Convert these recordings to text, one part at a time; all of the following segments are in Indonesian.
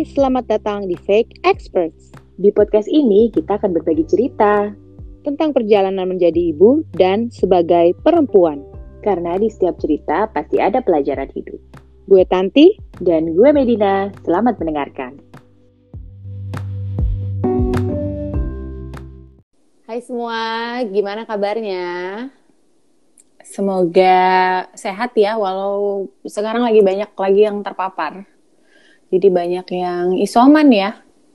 Hai, selamat datang di Fake Experts. Di podcast ini kita akan berbagi cerita tentang perjalanan menjadi ibu dan sebagai perempuan. Karena di setiap cerita pasti ada pelajaran hidup. Gue Tanti dan gue Medina. Selamat mendengarkan. Hai semua, gimana kabarnya? Semoga sehat ya, walau sekarang lagi banyak lagi yang terpapar. Jadi banyak yang isoman ya.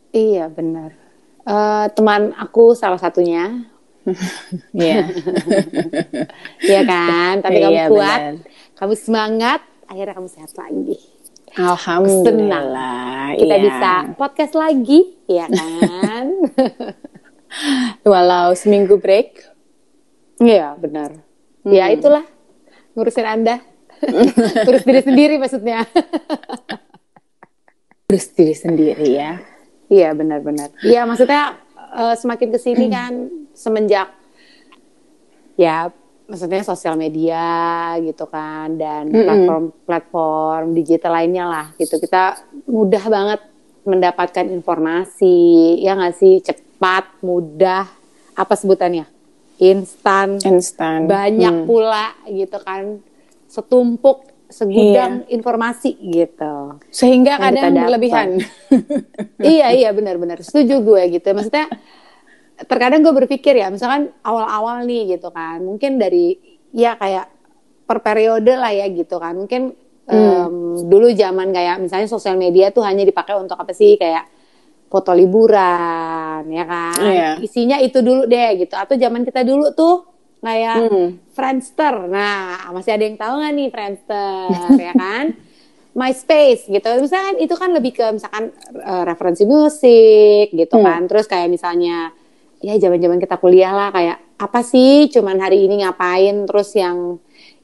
Iya benar. Uh, teman aku salah satunya. Iya. Iya kan? Tapi kamu Iya, kuat, benar. kamu semangat, akhirnya kamu sehat lagi. Alhamdulillah. Kita iya. bisa podcast lagi, ya kan? Walau seminggu break. Iya benar. Ya Hmm. itulah ngurusin anda. Ngurus diri sendiri maksudnya. Terus diri sendiri ya. Iya benar-benar. Iya maksudnya eh, semakin ke sini kan semenjak ya maksudnya sosial media gitu kan dan platform-platform digital lainnya lah gitu kita mudah banget mendapatkan informasi ya nggak sih cepat mudah apa sebutannya instan Instan. banyak Hmm. pula gitu kan setumpuk segudang informasi gitu. Sehingga kadang berlebihan. iya iya benar-benar setuju gue gitu. Maksudnya terkadang gue berpikir ya misalkan awal-awal nih gitu kan. Mungkin dari ya kayak per periode lah ya gitu kan. Mungkin em, dulu zaman kayak misalnya sosial media tuh hanya dipakai untuk apa sih? Kayak foto liburan ya kan? Iya. isinya itu dulu deh gitu. Atau zaman kita dulu tuh kayak Hmm. Friendster nah masih ada yang tahu nggak nih Friendster ya kan MySpace gitu. Misalkan itu kan lebih ke misalkan eh, referensi musik gitu Hmm. kan. Terus kayak misalnya ya zaman-zaman kita kuliah lah kayak apa sih cuman hari ini ngapain terus yang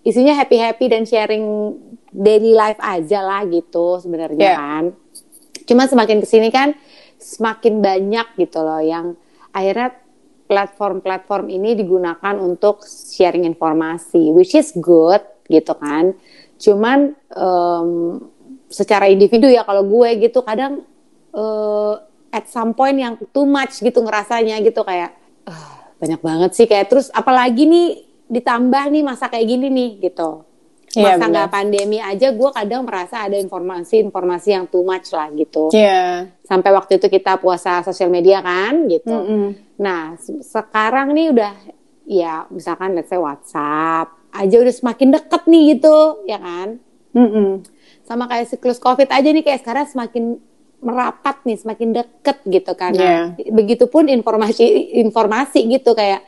isinya happy-happy dan sharing daily life aja lah gitu sebenarnya Yeah. kan. Cuma semakin ke sini kan semakin banyak gitu loh yang akhirnya platform-platform ini digunakan untuk sharing informasi, which is good gitu kan. Cuman em, secara individu ya kalau gue gitu kadang eh, at some point yang too much gitu ngerasanya gitu kayak "Ah, banyak banget sih kayak terus apalagi nih ditambah nih masa kayak gini nih gitu. Iya, Masa nggak pandemi aja gue kadang merasa ada informasi-informasi yang too much lah gitu Iya. sampai waktu itu kita puasa sosial media kan gitu. Mm-mm. Nah se- sekarang nih udah ya misalkan let's say WhatsApp aja udah semakin deket nih gitu ya kan. Mm-mm. Sama kayak siklus COVID aja nih kayak sekarang semakin merapat nih semakin deket gitu kan. Nah, Begitupun informasi informasi gitu kayak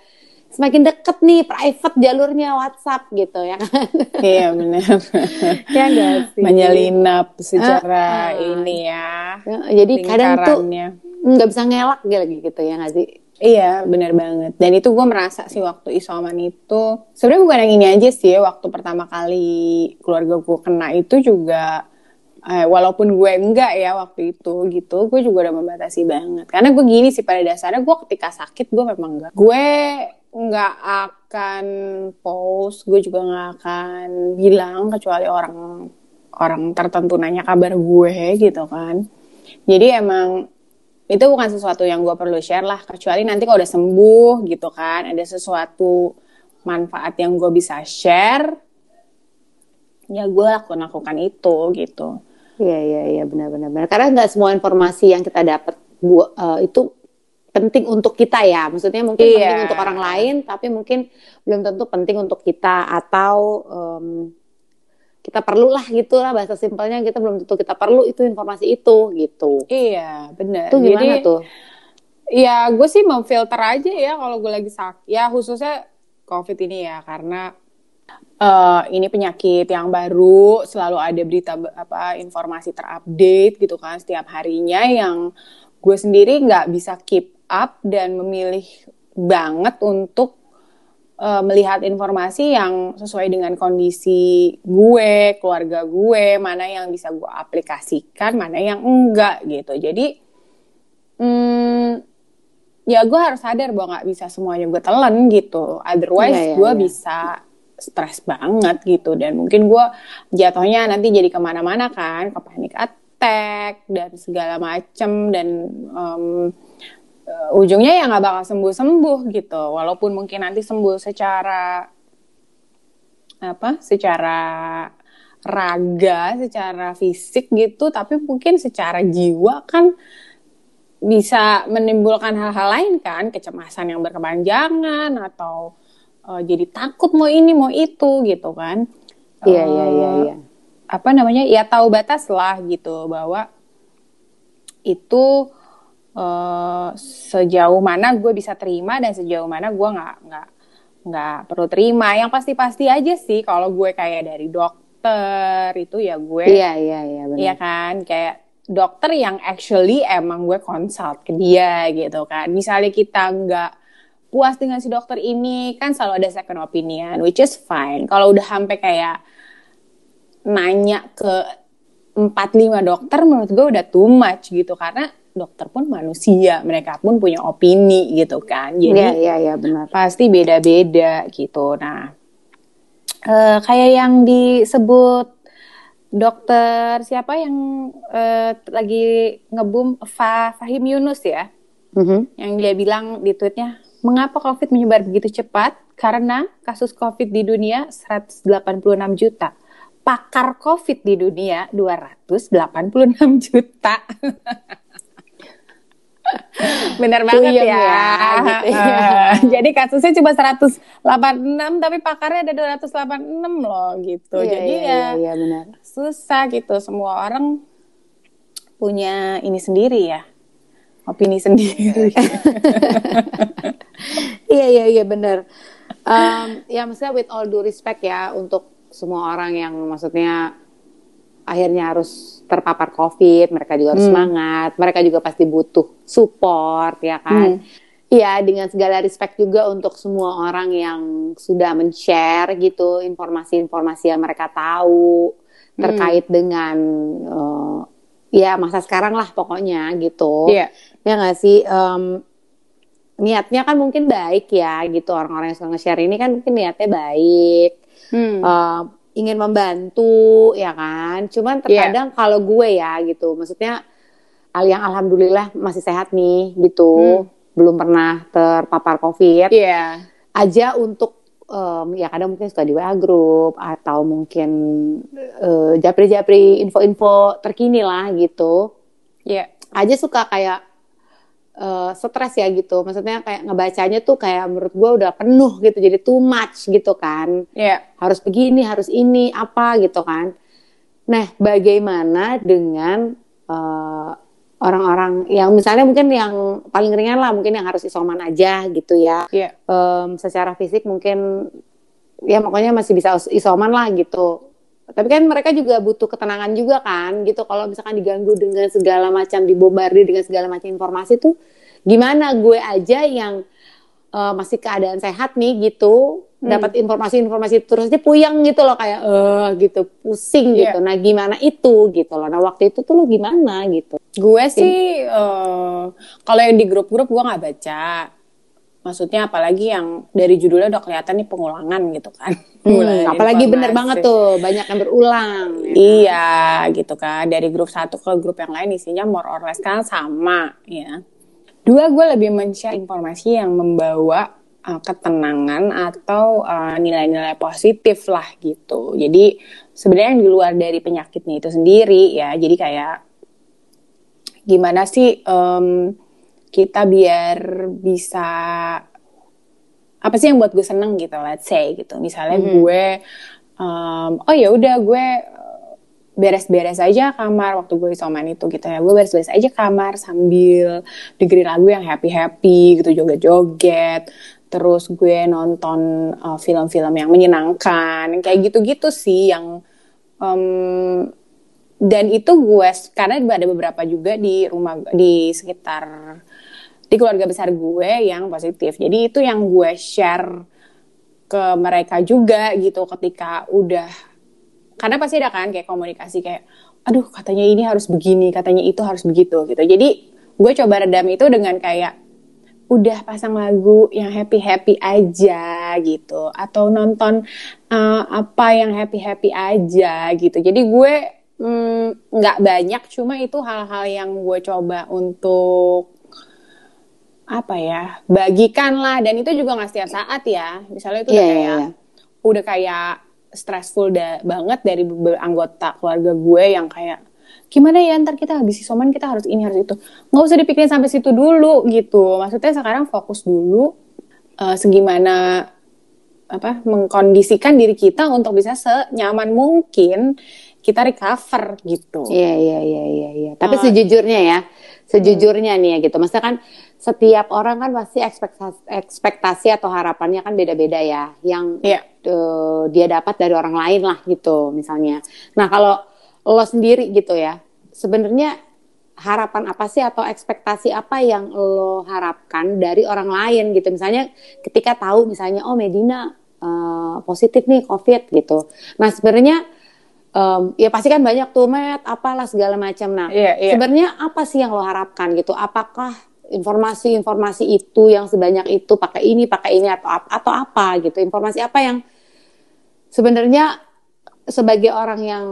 semakin deket nih private jalurnya WhatsApp gitu ya kan. Iya benar. ya enggak sih? Menyelinap secara Ah, ah. ini ya. Ya, Jadi kadang tuh nggak bisa ngelak lagi gitu ya nggak sih? Iya, benar banget. Dan itu gue merasa sih waktu isoman itu, sebenarnya bukan yang ini aja sih. Waktu pertama kali keluarga gue kena itu juga, eh, walaupun gue enggak ya waktu itu gitu, gue juga udah membatasi banget. Karena gue gini sih pada dasarnya gue ketika sakit gue memang enggak. Gue nggak akan post, gue juga nggak akan bilang kecuali orang orang tertentu nanya kabar gue gitu kan. Jadi emang itu bukan sesuatu yang gue perlu share lah kecuali nanti kalau udah sembuh gitu kan ada sesuatu manfaat yang gue bisa share ya gue lakukan lakukan itu gitu Iya iya iya benar-benar benar. Karena nggak semua informasi yang kita dapat bu- eh, itu penting untuk kita ya. Maksudnya mungkin Iya. penting untuk orang lain, tapi mungkin belum tentu penting untuk kita atau em, kita perlu lah gitu lah bahasa simpelnya kita belum tentu kita perlu itu informasi itu gitu. iya benar Itu gimana Jadi, tuh? ya gue sih memfilter aja ya kalau gue lagi sakit ya khususnya covid ini ya karena eh, ini penyakit yang baru selalu ada berita be- apa informasi terupdate gitu kan setiap harinya yang gue sendiri nggak bisa keep up dan memilih banget untuk eh, melihat informasi yang sesuai dengan kondisi gue keluarga gue mana yang bisa gue aplikasikan mana yang enggak gitu. Jadi hmm, ya gue harus sadar bahwa nggak bisa semuanya gue telan gitu. Otherwise Iya, iya, gue iya. bisa stres banget gitu. Dan mungkin gue jatuhnya nanti jadi ke mana-mana kan ke panic attack dan segala macem dan um, uh, ujungnya ya nggak bakal sembuh-sembuh gitu. Walaupun mungkin nanti sembuh secara apa secara raga secara fisik gitu tapi mungkin secara jiwa kan bisa menimbulkan hal-hal lain kan kecemasan yang berkepanjangan atau uh, jadi takut mau ini mau itu gitu kan. Iya iya iya Eh, iya apa namanya ya tahu batas lah gitu bahwa itu eh, sejauh mana gue bisa terima dan sejauh mana gue nggak nggak nggak perlu terima yang pasti-pasti aja sih kalau gue kayak dari dokter itu ya gue iya iya iya benar Iya kan, kayak dokter yang actually emang gue consult ke dia gitu kan. Misalnya kita nggak puas dengan si dokter ini, kan selalu ada second opinion, which is fine. Kalau udah sampai kayak nanya ke 4-5 dokter, menurut gue udah too much gitu. Karena dokter pun manusia, mereka pun punya opini gitu kan. Jadi iya iya iya benar pasti beda-beda gitu. Nah, eh, kayak yang disebut dokter siapa yang eh, lagi ngebum Fa- Fahim Yunus ya, Mhm. yang dia bilang di tweetnya, mengapa COVID menyebar begitu cepat? Karena kasus COVID di dunia 186 juta. Pakar COVID di dunia 286 juta. Bener banget ya. ya, gitu ya. Jadi kasusnya cuma 186 tapi pakarnya ada 286 loh gitu. Iya, Jadi iya, ya iya, iya benar susah gitu. Semua orang punya ini sendiri ya. Opini sendiri. Iya iya iya benar. Em, ya maksudnya with all due respect ya untuk semua orang yang maksudnya akhirnya harus terpapar COVID, mereka juga harus Hmm. semangat, mereka juga pasti butuh support ya kan. Hmm. Iya dengan segala respect juga untuk semua orang yang sudah men-share gitu informasi-informasi yang mereka tahu terkait dengan eh, ya masa sekarang lah pokoknya gitu Iya. ya nggak sih Em, niatnya kan mungkin baik ya gitu orang-orang yang suka nge-share ini kan mungkin niatnya baik Hmm. Em, ingin membantu ya kan? Cuman terkadang kalau gue ya gitu. Maksudnya al yang alhamdulillah masih sehat nih gitu. Belum pernah terpapar covid. Iya. aja untuk em, ya kadang mungkin suka di WA group atau mungkin eh, japri-japri info-info terkini lah gitu. Iya. aja suka kayak eh, stres ya gitu maksudnya kayak ngebacanya tuh kayak menurut gue udah penuh gitu jadi too much gitu kan Iya. harus begini harus ini apa gitu kan nah bagaimana dengan eh, orang-orang yang misalnya mungkin yang paling ringan lah mungkin yang harus isoman aja gitu ya Iya. Em, secara fisik mungkin ya pokoknya masih bisa is- isoman lah gitu. Tapi kan mereka juga butuh ketenangan juga kan gitu. Kalau misalkan diganggu dengan segala macam dibombardir dengan segala macam informasi tuh gimana gue aja yang eh, masih keadaan sehat nih gitu dapat informasi-informasi terus aja puyeng gitu loh kayak eh gitu pusing Iya. gitu. Nah gimana itu gitu loh. Nah waktu itu tuh lo gimana gitu? Gue sih eh, kalau yang di grup-grup gue nggak baca. Maksudnya apalagi yang dari judulnya udah kelihatan nih pengulangan gitu kan. Hmm, apalagi bener banget tuh banyak yang berulang. ya kan? Iya gitu kan dari grup satu ke grup yang lain isinya more or less kan sama ya. Dua gue lebih men-share informasi yang membawa uh, ketenangan atau uh, nilai-nilai positif lah gitu. Jadi sebenarnya yang di luar dari penyakitnya itu sendiri ya. Jadi kayak gimana sih em, kita biar bisa apa sih yang buat gue seneng gitu let's say gitu. Misalnya gue em, oh ya udah gue eh, beres-beres aja kamar waktu gue isoman itu gitu ya. Gue beres-beres aja kamar sambil dengerin lagu yang happy-happy gitu joget-joget. Terus gue nonton eh, film-film yang menyenangkan kayak gitu-gitu sih yang em, dan itu gue karena ada beberapa juga di rumah di sekitar di keluarga besar gue yang positif. Jadi itu yang gue share ke mereka juga gitu ketika udah karena pasti ada kan kayak komunikasi kayak aduh katanya ini harus begini katanya itu harus begitu gitu. Jadi gue coba redam itu dengan kayak udah pasang lagu yang happy happy aja gitu. Atau nonton uh, apa yang happy happy aja gitu. Jadi gue mm, nggak banyak, cuma itu hal-hal yang gue coba untuk apa ya bagikan lah dan itu juga nggak setiap saat ya misalnya itu udah Iya, iya, kayak iya. udah kayak stressful da- banget dari anggota keluarga gue yang kayak gimana ya ntar kita habis isoman kita harus ini harus itu nggak usah dipikirin sampai situ dulu gitu maksudnya sekarang fokus dulu eh, segimana apa mengkondisikan diri kita untuk bisa senyaman mungkin kita recover gitu Iya iya iya iya iya. Tapi Oh. sejujurnya ya, sejujurnya nih ya gitu. Maksudnya kan setiap orang kan pasti ekspektasi, ekspektasi atau harapannya kan beda-beda ya. Yang Iya. eh, dia dapat dari orang lain lah gitu misalnya. Nah kalau lo sendiri gitu ya, sebenarnya harapan apa sih atau ekspektasi apa yang lo harapkan dari orang lain gitu? Misalnya ketika tahu misalnya oh Medina eh, positif nih COVID gitu. Nah sebenarnya em, ya pasti kan banyak tuh met apalah segala macam. Nah Iya, iya. sebenarnya apa sih yang lo harapkan gitu? Apakah informasi-informasi itu yang sebanyak itu pakai ini pakai ini atau atau apa gitu? Informasi apa yang sebenarnya sebagai orang yang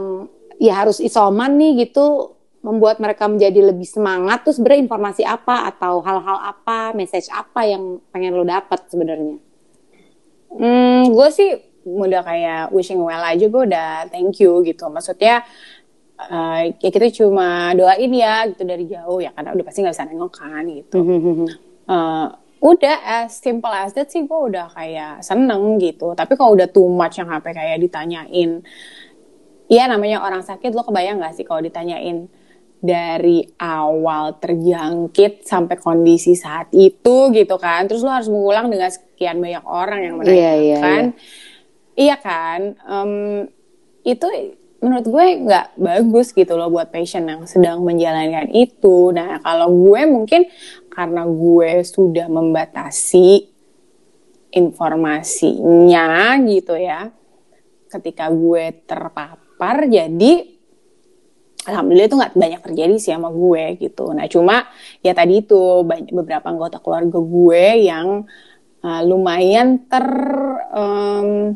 ya harus isoman nih gitu membuat mereka menjadi lebih semangat tuh sebenarnya informasi apa atau hal-hal apa, message apa yang pengen lo dapat sebenarnya? Hmm, gue sih udah kayak wishing well aja gue udah thank you gitu. Maksudnya eh, ya kita cuma doain ya gitu dari jauh ya karena udah pasti nggak bisa nengok kan gitu. Eh, udah as simple as that sih gue udah kayak seneng gitu. Tapi kalau udah too much yang sampai kayak ditanyain, ya namanya orang sakit lo kebayang gak sih kalau ditanyain dari awal terjangkit sampai kondisi saat itu gitu kan. Terus lo harus mengulang dengan sekian banyak orang yang Iya, menanyakan. Iya kan? Em, itu menurut gue nggak bagus gitu loh buat patient yang sedang menjalankan itu. Nah kalau gue mungkin karena gue sudah membatasi informasinya gitu ya. Ketika gue terpapar jadi alhamdulillah itu nggak banyak terjadi sih sama gue gitu. Nah cuma ya tadi itu banyak beberapa anggota keluarga gue yang uh, lumayan ter em,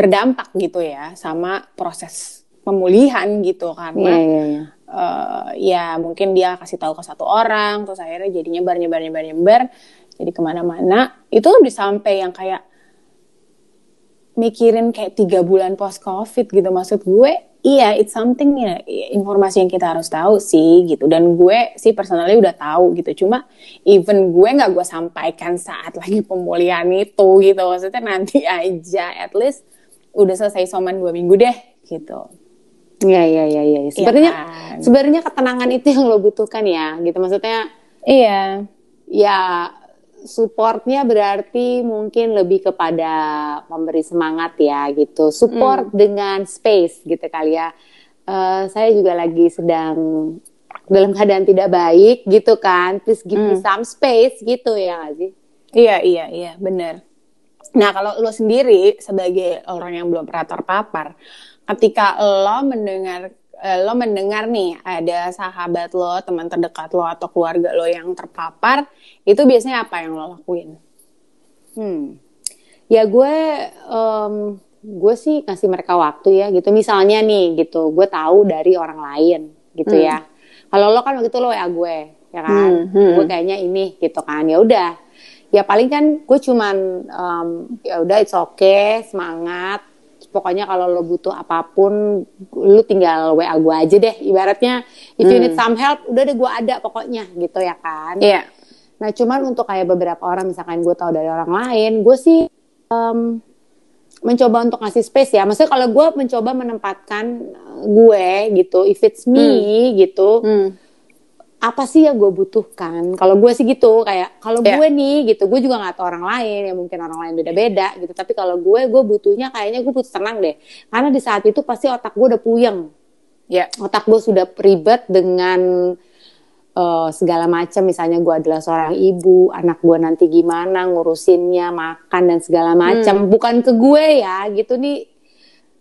berdampak gitu ya sama proses pemulihan gitu. Karena Iya iya iya. eh, ya mungkin dia kasih tahu ke satu orang terus akhirnya jadi nyebar nyebar nyebar nyebar. Jadi ke mana-mana. Itu lebih sampai yang kayak mikirin kayak tiga bulan post covid gitu. Maksud gue iya it's something ya. Informasi yang kita harus tahu sih gitu. Dan gue sih personally udah tahu gitu. Cuma even gue nggak gue sampaikan saat lagi pemulihan itu gitu. Maksudnya nanti aja at least udah selesai soman dua minggu deh gitu Iya iya iya iya. Sebenarnya kan? sebenarnya ketenangan itu yang lo butuhkan ya, gitu. Maksudnya iya ya supportnya berarti mungkin lebih kepada memberi semangat ya gitu. Support dengan space gitu kali ya. Eh, saya juga lagi sedang dalam keadaan tidak baik gitu kan. Please give me some space gitu ya sih? Iya, iya, iya, bener. Nah, kalau lo sendiri sebagai orang yang belum pernah terpapar, ketika lo mendengar eh, lo mendengar nih ada sahabat lo, teman terdekat lo atau keluarga lo yang terpapar, itu biasanya apa yang lo lakuin? Hmm. Ya gue em, gue sih ngasih mereka waktu ya gitu. Misalnya nih gitu, gue tahu dari orang lain gitu Hmm. ya. Kalau lo kan begitu lo ya gue, ya kan. Hmm, hmm. Gue kayaknya ini gitu kan. Ya udah. Ya paling kan gue cuman em, ya udah it's okay, semangat. Pokoknya kalau lo butuh apa pun, lu tinggal WA gue aja deh. Ibaratnya if you need some help, udah deh gue ada pokoknya gitu ya kan. Hmm. Iya. Nah, cuman untuk kayak beberapa orang, misalkan gue tahu dari orang lain, gue sih em, mencoba untuk ngasih space ya. Maksudnya kalau gue mencoba menempatkan eh, gue gitu, if it's me gitu, Hmm. Apa sih yang gue butuhkan? Kalau gue sih gitu, kayak kalau Iya. gue nih gitu, gue juga nggak tahu orang lain, ya mungkin orang lain beda-beda gitu. Tapi kalau gue, gue butuhnya kayaknya gue butuh tenang deh. Karena di saat itu pasti otak gue udah puyeng Ya. otak gue sudah ribet dengan eh, segala macam misalnya gue adalah seorang ibu anak gue nanti gimana ngurusinnya makan dan segala macam bukan ke gue ya gitu nih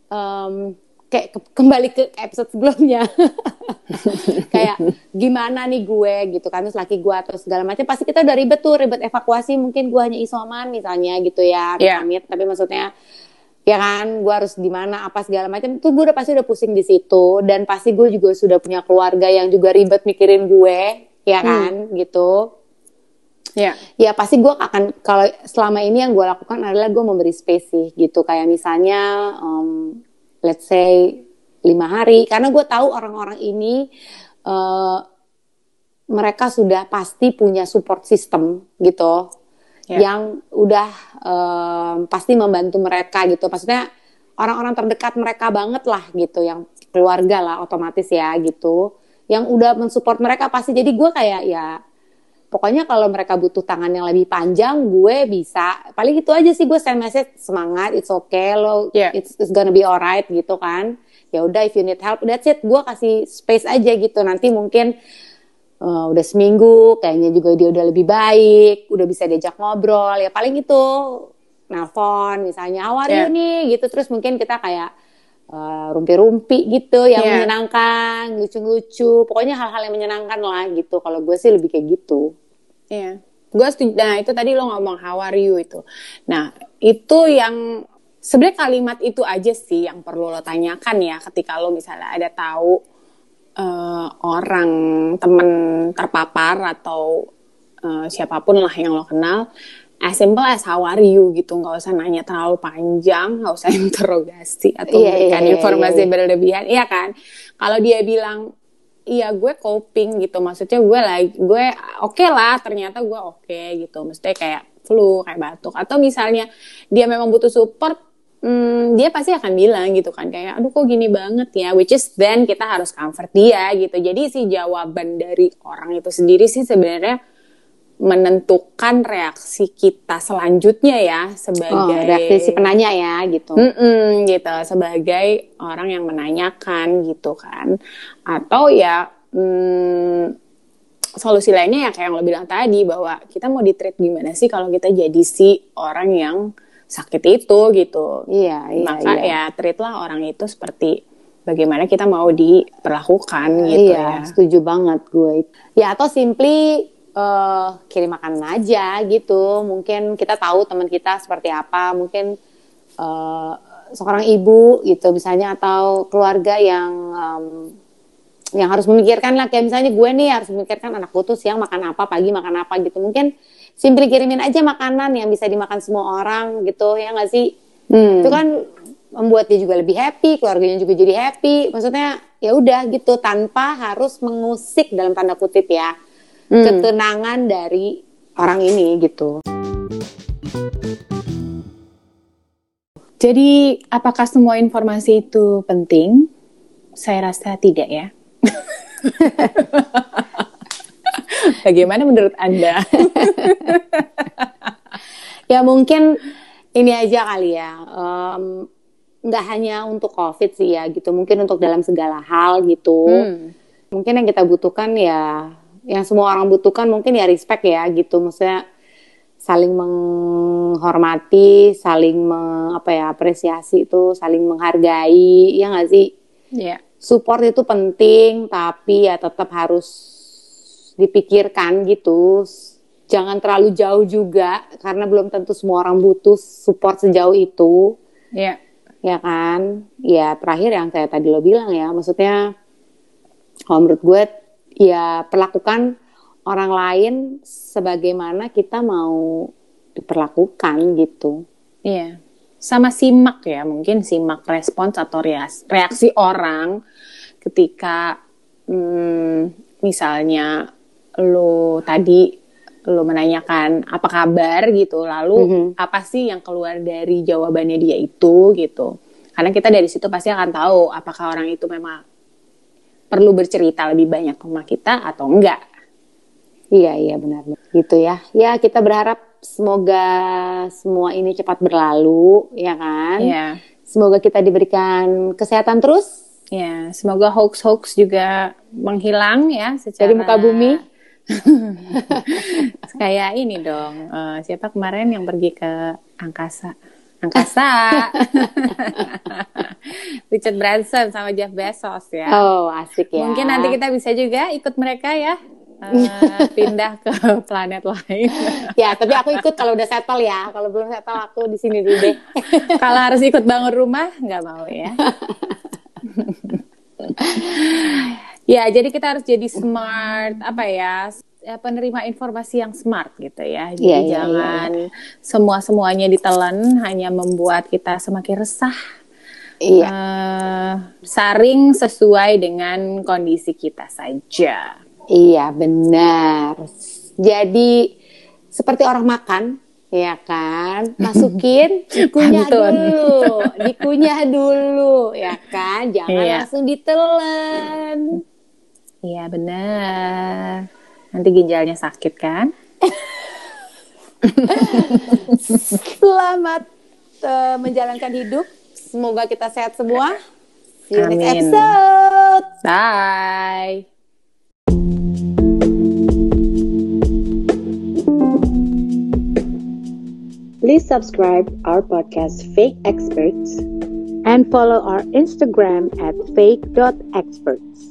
em, kayak ke- kembali ke episode sebelumnya. Kayak gimana nih gue? gitu kan terus laki gue atau segala macam. Pasti kita udah ribet tuh ribet evakuasi. Mungkin gue hanya isoman misalnya gitu ya amit tapi maksudnya ya kan gue harus di mana apa segala macam. Tuh gue udah pasti udah pusing di situ. Dan pasti gue juga sudah punya keluarga yang juga ribet mikirin gue ya kan gitu. Ya. ya pasti gue akan kalau selama ini yang gue lakukan adalah gue memberi space sih gitu. Kayak misalnya um, let's say lima hari. Karena gue tahu orang-orang ini uh, mereka sudah pasti punya support system gitu Ya. yang udah um, pasti membantu mereka gitu. Maksudnya orang-orang terdekat mereka banget lah gitu yang keluarga lah otomatis ya gitu yang udah mensupport mereka pasti. Jadi gue kayak ya pokoknya kalau mereka butuh tangan yang lebih panjang gue bisa. Paling itu aja sih gue send message semangat it's okay lo Yeah. it's, it's gonna be alright gitu kan. Ya udah if you need help that's it. Gue kasih space aja gitu. Nanti mungkin eh, udah seminggu kayaknya juga dia udah lebih baik udah bisa diajak ngobrol. Ya paling itu nelpon misalnya how are you Yeah. nih? Gitu. Terus mungkin kita kayak eh, rumpi-rumpi gitu yang Yeah. menyenangkan lucu-lucu pokoknya hal-hal yang menyenangkan lah gitu kalau gue sih lebih kayak gitu Iya. Gue setuju. Nah, itu tadi lo ngomong how are you itu. Nah, itu yang sebenarnya kalimat itu aja sih yang perlu lo tanyakan ya ketika lo misalnya ada tahu eh, orang temen terpapar atau eh, siapa pun lah yang lo kenal. As simple as how are you gitu, nggak usah nanya terlalu panjang, nggak usah interogasi atau Iya, memberikan iya, iya, informasi iya. berlebihan, iya kan? Kalau dia bilang iya gue coping gitu maksudnya gue lagi gue oke lah ternyata gue oke gitu. Maksudnya kayak flu kayak batuk. Atau misalnya dia memang butuh support hmm, dia pasti akan bilang gitu kan kayak aduh kok gini banget ya? Which is then kita harus comfort dia gitu. Jadi si jawaban dari orang itu sendiri sih sebenarnya menentukan reaksi kita selanjutnya ya oh, sebagai reaksi si penanya ya gitu. Mm-mm, gitu. Sebagai orang yang menanyakan gitu kan. Atau ya mm, solusi lainnya ya kayak yang lo bilang tadi bahwa kita mau di treat gimana sih kalau kita jadi si orang yang sakit itu gitu. Iya iya maka iya. ya treatlah orang itu seperti bagaimana kita mau diperlakukan gitu iya, ya. setuju banget gue. Ya atau simply eh, kirim makanan aja gitu. Mungkin kita tahu teman kita seperti apa. Mungkin eh, seorang ibu gitu misalnya atau keluarga yang em, yang harus memikirkan lah kayak misalnya gue nih harus memikirkan anak gue tuh siang makan apa, pagi makan apa gitu. Mungkin simply kirimin aja makanan yang bisa dimakan semua orang gitu ya nggak sih? Hmm. itu kan membuat dia juga lebih happy, keluarganya juga jadi happy. Maksudnya ya udah gitu tanpa harus mengusik dalam tanda kutip ya Hmm. ketenangan dari orang ini gitu. Jadi, apakah semua informasi itu penting? Saya rasa tidak ya. Bagaimana menurut Anda? Ya mungkin ini aja kali ya. em, nggak hanya untuk COVID sih ya gitu. Mungkin untuk dalam segala hal gitu. Hmm. Mungkin yang kita butuhkan ya, yang semua orang butuhkan mungkin ya respect ya gitu. Maksudnya saling menghormati, saling me- apa ya apresiasi itu, saling menghargai, ya nggak sih? Ya. Support itu penting, tapi ya tetap harus dipikirkan gitu. Jangan terlalu jauh juga, karena belum tentu semua orang butuh support sejauh itu, Ya. ya kan? Ya terakhir yang saya tadi lo bilang ya, maksudnya kalau menurut gue ya perlakukan orang lain sebagaimana kita mau diperlakukan gitu. Iya. Sama simak ya, mungkin simak respons atau reas- reaksi orang ketika hmm, misalnya lo tadi lo menanyakan apa kabar gitu, lalu Mhm. apa sih yang keluar dari jawabannya dia itu gitu. Karena kita dari situ pasti akan tahu apakah orang itu memang perlu bercerita lebih banyak sama kita atau enggak. Iya iya benar gitu ya. Ya kita berharap semoga semua ini cepat berlalu, ya kan? Iya. Semoga kita diberikan kesehatan terus Ya, semoga hoax-hoax juga menghilang ya secara dari muka bumi. Kayak ini dong, eh, siapa kemarin yang pergi ke angkasa? Angkasa. Richard Branson sama Jeff Bezos ya. Oh asik ya. Mungkin nanti kita bisa juga ikut mereka ya. uh, pindah ke planet lain. ya, tapi aku ikut kalau udah settle ya. Kalau belum settle aku di sini dulu deh. kalau harus ikut bangun rumah nggak mau ya. ya, jadi kita harus jadi smart apa ya? Penerima informasi yang smart gitu ya. Jadi yeah, iya, jangan yeah, yeah. semua semuanya ditelan hanya membuat kita semakin resah. Iya. Uh, saring sesuai dengan kondisi kita saja. Iya benar. Jadi seperti orang makan, ya kan? Masukin, dikunyah dulu, dikunyah dulu, ya kan? Jangan iya. langsung ditelan. Iya benar. Nanti ginjalnya sakit kan? Selamat uh, menjalankan hidup. Semoga kita sehat semua. See you Amin. next episode. Bye. Please subscribe our podcast Fake Experts and follow our Instagram at fake.experts.